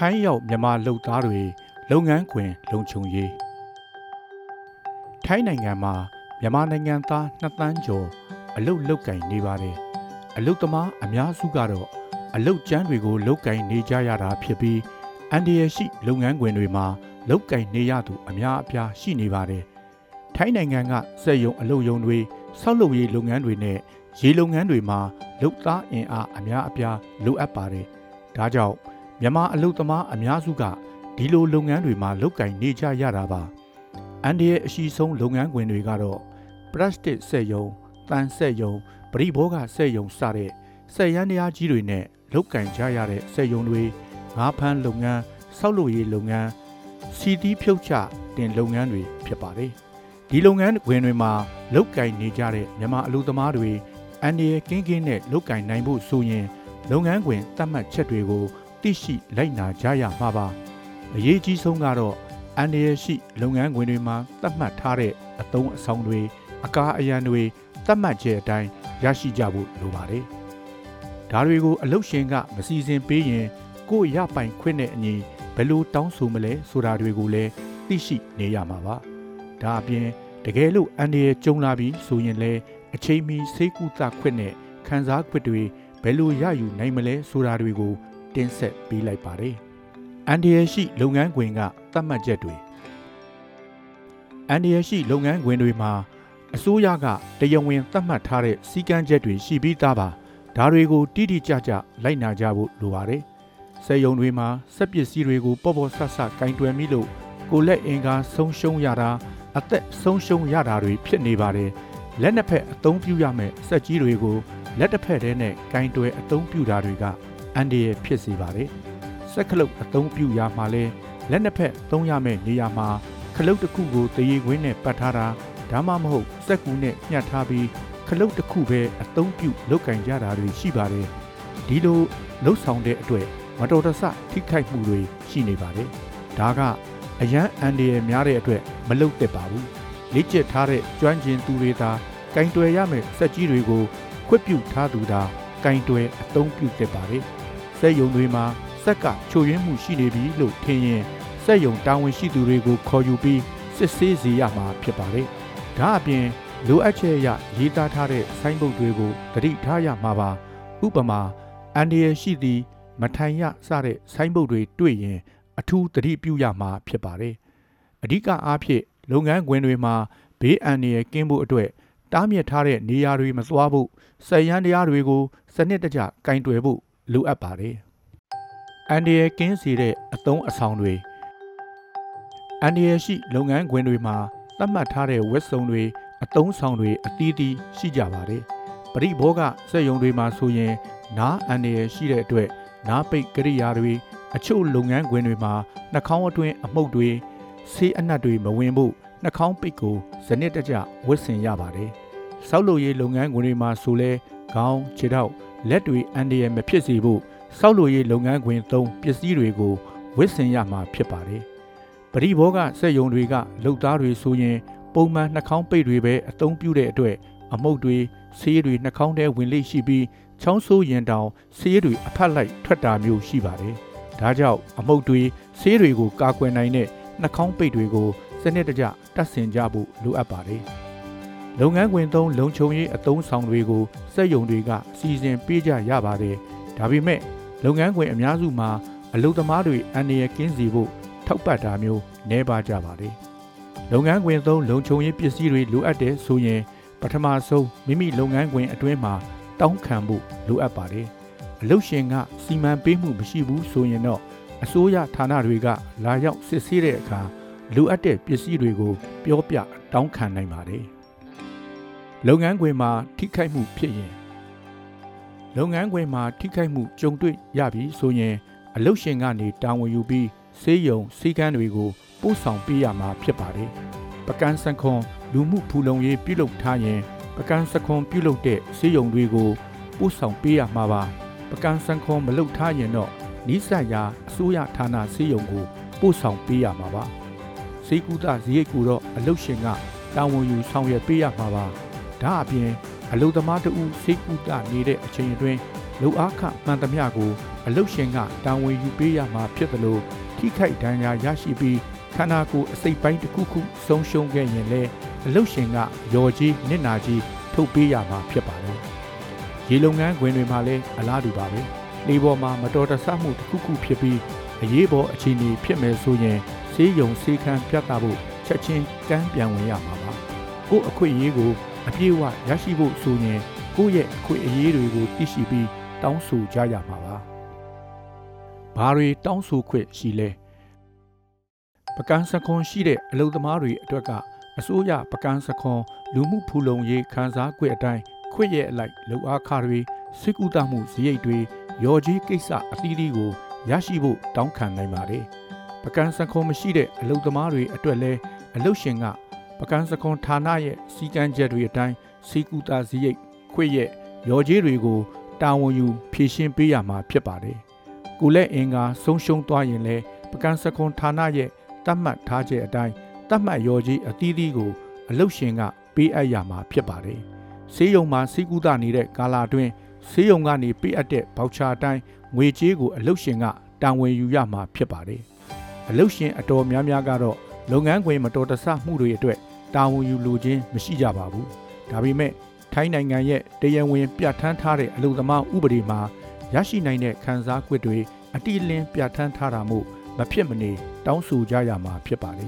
ထိုင်းရောက်မြန်မာလုပ်သားတွေလုပ်ငန်းခွင်လုံခြုံရေးထိုင်းနိုင်ငံမှာမြန်မာနိုင်ငံသား2သန်းကျော်အလုပ်လုပ်ကင်နေပါတယ်အလုပ်သမားအများစုကတော့အလုပ်ကျန်းတွေကိုလုပ်ကင်နေကြရတာဖြစ်ပြီးအန်ဒီရရှိလုပ်ငန်းခွင်တွေမှာလုပ်ကင်နေရသူအများအပြားရှိနေပါတယ်ထိုင်းနိုင်ငံကစက်ရုံအလုပ်ရုံတွေဆောက်လုပ်ရေးလုပ်ငန်းတွေနဲ့ရေလုပ်ငန်းတွေမှာလုပ်သားအင်အားအများအပြားလိုအပ်ပါတယ်ဒါကြောင့် မြန်မာအလုပ်သမားအများစုကဒီလိုလုပ်ငန်းတွေမှာလုပ်ကင်နေကြရတာပါအန်ဒီရဲ့အရှိဆုံးလုပ်ငန်းခွင်တွေကတော့ပလတ်စတစ်စက်ရုံ၊တန်စက်ရုံ၊ပရိဘောဂစက်ရုံစတဲ့စက်ရန်တရားကြီးတွေနဲ့လုပ်ကင်ကြရတဲ့စက်ရုံတွေငါးဖမ်းလုပ်ငန်း၊ဆောက်လုပ်ရေးလုပ်ငန်း၊စီတီးဖြုတ်ချတင်လုပ်ငန်းတွေဖြစ်ပါတယ်ဒီလုပ်ငန်းခွင်တွေမှာလုပ်ကင်နေကြတဲ့မြန်မာအလုပ်သမားတွေအန်ဒီရဲ့ကင်းကင်းနဲ့လုပ်ကင်နိုင်ဖို့ဆိုရင်လုပ်ငန်းခွင်တတ်မှတ်ချက်တွေကို သိရှိလိုက်နာကြရမှာပါအရေးကြီးဆုံးကတော့အန်ဒီရရှိလုပ်ငန်းခွင်တွေမှာသတ်မှတ်ထားတဲ့အသုံးအဆောင်တွေအကာအရန်တွေသတ်မှတ်ချက်အတိုင်းရရှိကြဖို့လိုပါတယ်ဒါတွေကိုအလုတ်ရှင်ကမစီစဉ်ပေးရင်ကိုယ့်ရပိုင်ခွင့်နဲ့အညီဘယ်လိုတောင်းဆိုမလဲဆိုတာတွေကိုလည်းသိရှိနေရမှာပါဒါအပြင်တကယ်လို့အန်ဒီရကြုံလာပြီးဆိုရင်လည်းအချိန်မီစိတ်ကူးသခွင့်နဲ့ခံစားခွင့်တွေဘယ်လိုရယူနိုင်မလဲဆိုတာတွေကို တင်ဆက်ပေးလိုက်ပါတယ်။အန်ဒီရရှိလုပ်ငန်းခွင်ကသတ်မှတ်ချက်တွေအန်ဒီရရှိလုပ်ငန်းခွင်တွေမှာအစိုးရကတရားဝင်သတ်မှတ်ထားတဲ့စည်းကမ်းချက်တွေရှိပြီးသားပါ။ဒါတွေကိုတိတိကျကျလိုက်နာကြဖို့လိုပါတယ်။စက်ရုံတွေမှာစက်ပစ္စည်းတွေကိုပေါ့ပေါ့ဆဆကင်တွယ်မိလို့ကိုလက်အင်ကာဆုံးရှုံးရတာအသက်ဆုံးရှုံးရတာတွေဖြစ်နေပါတယ်။လက်နှစ်ဖက်အသုံးပြုရမယ့်စက်ကြီးတွေကိုလက်တစ်ဖက်တည်းနဲ့ကင်တွယ်အသုံးပြုတာတွေက အန်ဒီရဲ့ဖြစ်စေပါတယ်။စက်ခလုတ်အသုံးပြုရာမှာလဲလက်နှစ်ဖက်သုံးရမယ့်နေရာမှာခလုတ်တစ်ခုကိုတရေခွင်းနဲ့ပတ်ထားတာဒါမှမဟုတ်စက်ကူနဲ့ညှပ်ထားပြီးခလုတ်တစ်ခုပဲအသုံးပြုလုပ်ကင်ကြတာတွေရှိပါတယ်။ဒီလိုလှုပ်ဆောင်တဲ့အတွက်မတော်တဆထိခိုက်မှုတွေရှိနေပါတယ်။ဒါကအရန်အန်ဒီရဲ့များတဲ့အတွက်မလုပ်သင့်ပါဘူး။လေ့ကျက်ထားတဲ့ကျွမ်းကျင်သူတွေသာကင်တွယ်ရမယ့်စက်ကြီးတွေကိုခွင့်ပြုထားသူသာကင်တွယ်အသုံးပြုသင့်ပါတယ်။ စက်ယုံတွေမှာစက်ကချိုရင်းမှုရှိနေပြီလို့ထင်ရင်စက်ယုံတာဝန်ရှိသူတွေကိုခေါ်ယူပြီးစစ်ဆေးစေရမှာဖြစ်ပါတယ်။ဒါအပြင်လိုအပ်ချက်အရရေးသားထားတဲ့ဆိုင်းဘုတ်တွေကိုသတိထားရမှာပါ။ဥပမာအန်ဒီရရှိသည့်မထိုင်ရစတဲ့ဆိုင်းဘုတ်တွေတွေ့ရင် အထူးသတိပြုရမှာဖြစ်ပါတယ်။အဓိကအားဖြင့်လုပ်ငန်းခွင်တွေမှာဘေးအန္တရာယ်ကင်းဖို့အတွက်တားမြစ်ထားတဲ့နေရာတွေမသွားဖို့စက်ရန်တရားတွေကိုစနစ်တကျကင်တွယ်ဖို့ လိုအပ်ပါတယ်။အန်ဒီရကင်းစီတဲ့အသုံးအဆောင်တွေအန်ဒီရရှိလုပ်ငန်းခွင်တွေမှာသတ်မှတ်ထားတဲ့ဝက်စုံတွေအသုံးဆောင်တွေအသီးသီးရှိကြပါတယ်။ပရိဘောကစက်ယုံတွေမှာဆိုရင် နားအန်ဒီရရှိတဲ့အတွက်နားပိတ်ကရိယာတွေအချို့လုပ်ငန်းခွင်တွေမှာနှာခေါင်းအတွင်းအမှုတ်တွေဆေးအနက်တွေမဝင်ဖို့နှာခေါင်းပိတ်ကိုစနစ်တကျဝတ်ဆင်ရပါတယ်။ဆောက်လုပ်ရေးလုပ်ငန်းခွင်တွေမှာဆိုလဲခေါင်းခြေထောက် လက်တွေအန်ဒီရမဖြစ်စေဖို့ဆောက်လုပ်ရေးလုပ်ငန်းခွင်သုံးပစ္စည်းတွေကိုဝတ်ဆင်ရမှာဖြစ်ပါတယ်။ပရိဘောကစက်ယုံတွေကလုပ်သားတွေဆိုရင် ပုံမှန်နှာခေါင်းပိတ်တွေပဲအသုံးပြုတဲ့အတွက်အမှုတ်တွေဆေးတွေနှာခေါင်းထဲဝင်လေ့ရှိပြီးချောင်းဆိုးရင်တောင်ဆေးတွေအဖက်လိုက်ထွက်တာမျိုးရှိပါတယ်။ဒါကြောင့်အမှုတ်တွေဆေးတွေကိုကာကွယ်နိုင်တဲ့နှာခေါင်းပိတ်တွေကိုစနစ်တကျတပ်ဆင်ကြဖို့လိုအပ်ပါတယ်။ လုပ်ငန်းခွင်သုံးလုံခြုံရေးအသုံးဆောင်တွေကိုစက်ယုံတွေကစီစဉ်ပေးကြရပါတယ်။ဒါပေမဲ့လုပ်ငန်းခွင်အများစုမှာအလုပ်သမားတွေအန္တရာယ်ကင်းစေဖို့ထောက်ပံ့တာမျိုးနှဲပါကြပါတယ်။လုပ်ငန်းခွင်သုံးလုံခြုံရေးပစ္စည်းတွေလိုအပ်တဲ့ဆိုရင်ပထမဆုံးမိမိလုပ်ငန်းခွင်အတွင်းမှာတောင်းခံဖို့လိုအပ်ပါတယ်။အလုပ်ရှင်ကစီမံပေးမှုမရှိဘူးဆိုရင်တော့အစိုးရဌာနတွေကလာရောက်စစ်ဆေးတဲ့အခါလိုအပ်တဲ့ပစ္စည်းတွေကိုပြောပြတောင်းခံနိုင်ပါတယ်။ လုပ်ငန်းခွင်မှာထိခိုက်မှုဖြစ်ရင်လုပ်ငန်းခွင်မှာထိခိုက်မှုကြုံတွေ့ရပြီဆိုရင် အလုပ်ရှင်ကနေတာဝန်ယူပြီးစေးရုံစီကန်းတွေကိုပို့ဆောင်ပေးရမှာဖြစ်ပါတယ်။ပကန်းစံခွန်လူမှုဖူလုံရေးပြုလုပ်ထားရင်ပကန်းစခွန်ပြုလုပ်တဲ့စေးရုံတွေကိုပို့ဆောင်ပေးရမှာပါ။ပကန်းစံခွန်မလုပ်ထားရင်တော့နိစ္စရာအစိုးရဌာနစေးရုံကိုပို့ဆောင်ပေးရမှာပါ။စေကူတာဇိရိတ်ကူတော့အလုတ်ရှင်ကတာဝန်ယူဆောင်ရွက်ပေးရမှာပါ။ ဒါအပြင်အလုသမားတဦးစေကူတာနေတဲ့အချိန်အတွင်းလူအားခမှန်သမျှကိုအလုတ်ရှင်ကတာဝန်ယူပေးရမှာဖြစ်သလိုထိခိုက်ဒဏ်ရာရရှိပြီးခန္ဓာကိုယ်အစိတ်ပိုင်းတစ်ခုခုဆုံးရှုံးခဲ့ရင်လည်းအလုတ်ရှင်ကရော်ကြီးနစ်နာကြီးထုတ်ပေးရမှာဖြစ်ပါတယ်။ရေလုံငန်းခွင်တွေမှာလည်းအလားတူပါပဲ။လေပေါ်မှာမတော်တဆမှုတစ်ခုခုဖြစ်ပြီးအရေးပေါ်အခြေအနေဖြစ်မယ်ဆိုရင်ဆေးရုံဆေးခန်းပြသဖို့ချက်ချင်းကမ်းပြန်ဝင်ရမှာပါ။ကို့အခွင့်အရေးကို အပြည့်အဝရရှိဖို့ဆိုရင်ကိုယ့်ရဲ့အခွင့်အရေးတွေကိုသိရှိပြီးတောင်းဆိုကြရမှာပါ။ဘာတွေတောင်းဆိုခွင့်ရှိလဲ။ပကန်းစခွန်ရှိတဲ့အလုပ်သမားတွေအတွက်ကအစိုးရပကန်းစခွန်လူမှုဖူလုံရေးခန်းစားခွင့်အတိုင်းခွင့်ရဲ့အလိုက်လုံအားခတွေစိတ်ကူးတမှုစရိတ်တွေရော်ကြီးကိစ္စအသီးသီးကိုရရှိဖို့တောင်းခံနိုင်ပါတယ်။ပကန်းစခွန်မရှိတဲ့အလုပ်သမားတွေအတွက်လည်းအလုပ်ရှင်က ပကန်းစခွန်ဌာနရဲ့စီကံချက်တွေအတိုင်းစိတ်ကူးတာစရိတ်ခွင့်ရဲ့ရော်ကြီးတွေကိုတာဝန်ယူဖြည့်ရှင်းပေးရမှာဖြစ်ပါတယ်။ကိုလက်အင်ကဆုံးရှုံးသွားရင်လည်းပကန်းစခွန်ဌာနရဲ့တတ်မှတ်ထားချက်အတိုင်းတတ်မှတ်ရော်ကြီးအသီးသီးကိုအလုတ်ရှင်ကပေးအပ်ရမှာဖြစ်ပါတယ်။ဆေးရုံမှာစိတ်ကူးတာနေတဲ့ကာလာအတွင်းဆေးရုံကနေပေးအပ်တဲ့ဗောက်ချာအတိုင်းငွေကြေးကိုအလုတ်ရှင်ကတာဝန်ယူရမှာဖြစ်ပါတယ်။အလုတ်ရှင်အတော်များများကတော့ လုပ်ငန်းခွင်မတော်တဆမှုတွေအတွက်တာဝန်ယူလိုခြင်းမရှိကြပါဘူး။ဒါပေမဲ့ထိုင်းနိုင်ငံရဲ့တရားဝင်ပြဋ္ဌာန်းထားတဲ့အလုပ်သမားဥပဒေမှာရရှိနိုင်တဲ့ခံစား권တွေအတိအလင်းပြဋ္ဌာန်းထားတာမို့မဖြစ်မနေတောင်းဆိုကြရမှာဖြစ်ပါလေ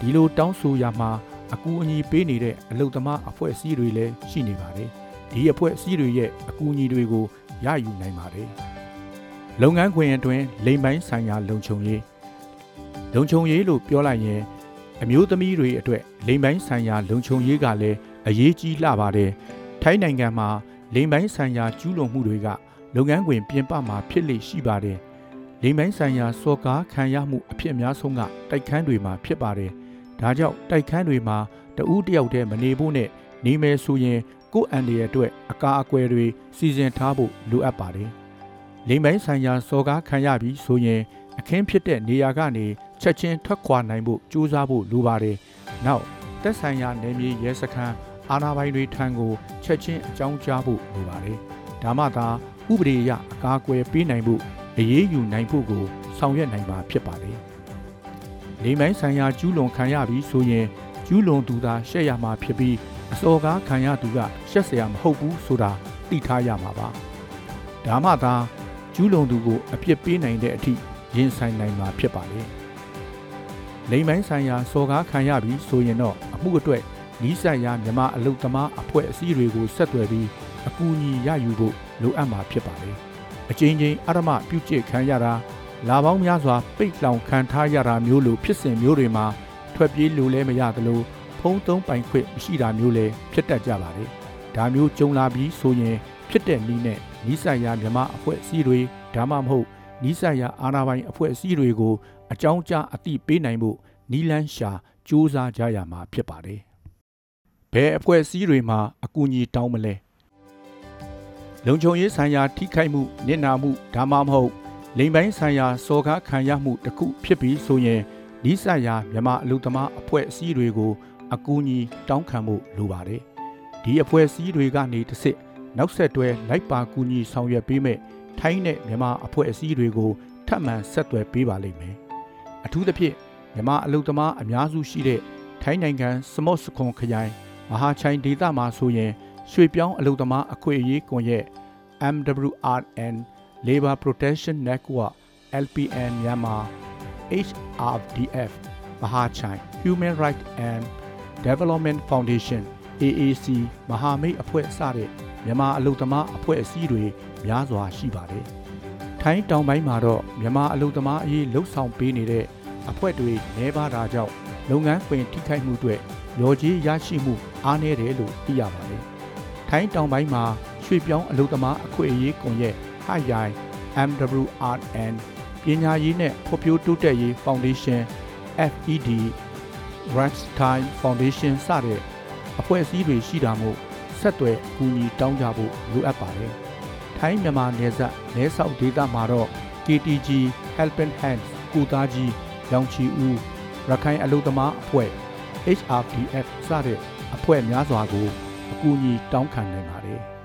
ဒီလိုတောင်းဆိုရမှာအကူအညီပေးနေတဲ့အလုပ်သမားအဖွဲ့အစည်းတွေလည်းရှိနေပါတယ်ဒီအဖွဲ့အစည်းတွေရဲ့အကူအညီတွေကိုရယူနိုင်ပါတယ်လုပ်ငန်းခွင်အတွင်းလိမ်ပိုင်းဆိုင်ရာလုံခြုံရေး လုံခြုံရေးလို့ပြောလိုက်ရင်အမျိုးသမီးတွေအတွက်လိမ်ပိုင်းဆိုင်ရာလုံခြုံရေးကလည်းအရေးကြီးလှပါတယ်။ထိုင်းနိုင်ငံမှာလိမ်ပိုင်းဆိုင်ရာကျူးလွန်မှုတွေကလုပ်ငန်းခွင်ပြင်ပမှာဖြစ်လေရှိပါတယ်။လိမ်ပိုင်းဆိုင်ရာစော်ကားခံရမှုအဖြစ်အများဆုံးကတိုက်ခန်းတွေမှာဖြစ်ပါတယ်။ဒါကြောင့်တိုက်ခန်းတွေမှာတဦးတယောက်တည်းမနေဖို့နဲ့နေမယ်ဆိုရင်ကိုယ့်အန်ဒီရဲ့အတွက်အကာအကွယ်တွေစီစဉ်ထားဖို့လိုအပ်ပါတယ်။လိမ်ပိုင်းဆိုင်ရာစော်ကားခံရပြီးဆိုရင်အခင်းဖြစ်တဲ့နေရာကနေ ချက်ချင်းထွက်ခွာနိုင်ဖို့ကြိုးစားဖို့လိုပါတယ်။နောက်တက်ဆိုင်ရာနယ်မြေရဲစခန်းအာဏာပိုင်တွေထံကိုချက်ချင်းအကြောင်းကြားဖို့လိုပါတယ်။ဒါမှသာဥပဒေအရအကာအကွယ်ပေးနိုင်ဖို့အရေးယူနိုင်ဖို့ကိုဆောင်ရွက်နိုင်မှာဖြစ်ပါလေ။နေမိုင်းဆိုင်ရာကျူးလွန်ခံရပြီးဆိုရင်ကျူးလွန်သူသာရှက်ရမှာဖြစ်ပြီးအစော်ကားခံရသူကရှက်စရာမဟုတ်ဘူးဆိုတာသိထားရမှာပါ။ဒါမှသာကျူးလွန်သူကိုအပြစ်ပေးနိုင်တဲ့အထိရင်ဆိုင်နိုင်မှာဖြစ်ပါလေ။ လိမ်မိုင်းဆိုင်ရာစော်ကားခံရပြီးဆိုရင်တော့အမှုအတွက်နီးစပ်ရာမြမအလုတ်သမားအဖွဲ့အစည်းတွေကိုဆက်သွယ်ပြီးအကူအညီရယူဖို့လိုအပ်မှာဖြစ်ပါတယ်။အချင်းချင်းအရမပြုကျစ်ခံရတာလာပေါင်းများစွာပိတ်လောင်ခံထားရတာမျိုးလိုဖြစ်စဉ်မျိုးတွေမှာထွက်ပြေးလိုလဲမရသလိုဖုံးသုံးပိုင်ခွင့်မရှိတာမျိုးလည်းဖြစ်တတ်ကြပါတယ်။ဒါမျိုးကြုံလာပြီးဆိုရင်ဖြစ်တဲ့နည်းနဲ့နီးစပ်ရာမြမအဖွဲ့အစည်းတွေဒါမှမဟုတ်နီးစပ်ရာအာဏာပိုင်အဖွဲ့အစည်းတွေကို အကြောင်းကြားအသိပေးနိုင်ဖို့နီလန်းရှာစ조사ကြရမှာဖြစ်ပါတယ်ဘယ်အဖွဲ့အစည်းတွေမှာအကူအညီတောင်းမလဲလုံခြုံရေးဆိုင်ရာထိခိုက်မှုနစ်နာမှုဒါမှမဟုတ်လိမ်ပိုင်းဆိုင်ရာစော်ကားခံရမှုတစ်ခုဖြစ်ပြီးဆိုရင်ဤဆိုင်ရာမြန်မာအလုပ်သမားအဖွဲ့အစည်းတွေကိုအကူအညီတောင်းခံမှုလိုပါတယ်ဒီအဖွဲ့အစည်းတွေကနေတစ်စစ်နောက်ဆက်တွဲလိုက်ပါကူညီဆောင်ရွက်ပေးမဲ့ထိုင်းနဲ့မြန်မာအဖွဲ့အစည်းတွေကိုထပ်မံဆက်သွယ်ပေးပါလိမ့်မယ် အထူးသဖြင့်မြန်မာအလုပ်သမားအများစုရှိတဲ့ထိုင်းနိုင်ငံစမော့စခွန်ခရိုင်မဟာချိုင်ဒေသမှာဆိုရင်ရွှေပြောင်းအလုပ်သမားအခွင့်အရေးကွန်ရက် MWRN Labor Protection Network LPN မြန်မာ HRDF မဟာချိုင် Human Rights and Development Foundation AAC မဟာမိတ်အဖွဲ့စတဲ့မြန်မာအလုပ်သမားအဖွဲ့အစည်းတွေများစွာရှိပါတယ်။ ထိုင်းတောင်ပိုင်းမှာတော့မြန်မာအလုပ်သမားအရေးလှုပ်ဆောင်ပေးနေတဲ့အဖွဲ့တွေနှဲပါတာကြောင့်လုပ်ငန်းခွင်ထိခိုက်မှုတွေရော်ကြီးရရှိမှုအားနည်းတယ်လို့သိရပါတယ်။ထိုင်းတောင်ပိုင်းမှာရွှေပြောင်းအလုပ်သမားအခွင့်အရေးကွန်ရက်ဟိုင်ယိုင် MWRN ပညာရေးနဲ့ဖွံ့ဖြိုးတိုးတက်ရေး Foundation FED Rights Time Foundation စတဲ့အဖွဲ့အစည်းတွေရှိတာမို့ဆက်သွယ်အကူအညီတောင်းကြဖို့လိုအပ်ပါတယ်။ ထိုင်းမြန်မာနယ်စပ်နဲဆောက်ဒေသမှာတော့ KTG Helping Hands ကုသားကြီးရောင်ချီဦးရခိုင်အလုပ်သမားအဖွဲ့ HRDF စတဲ့အဖွဲ့များစွာကိုအကူအညီတောင်းခံနိုင်ပါတယ်။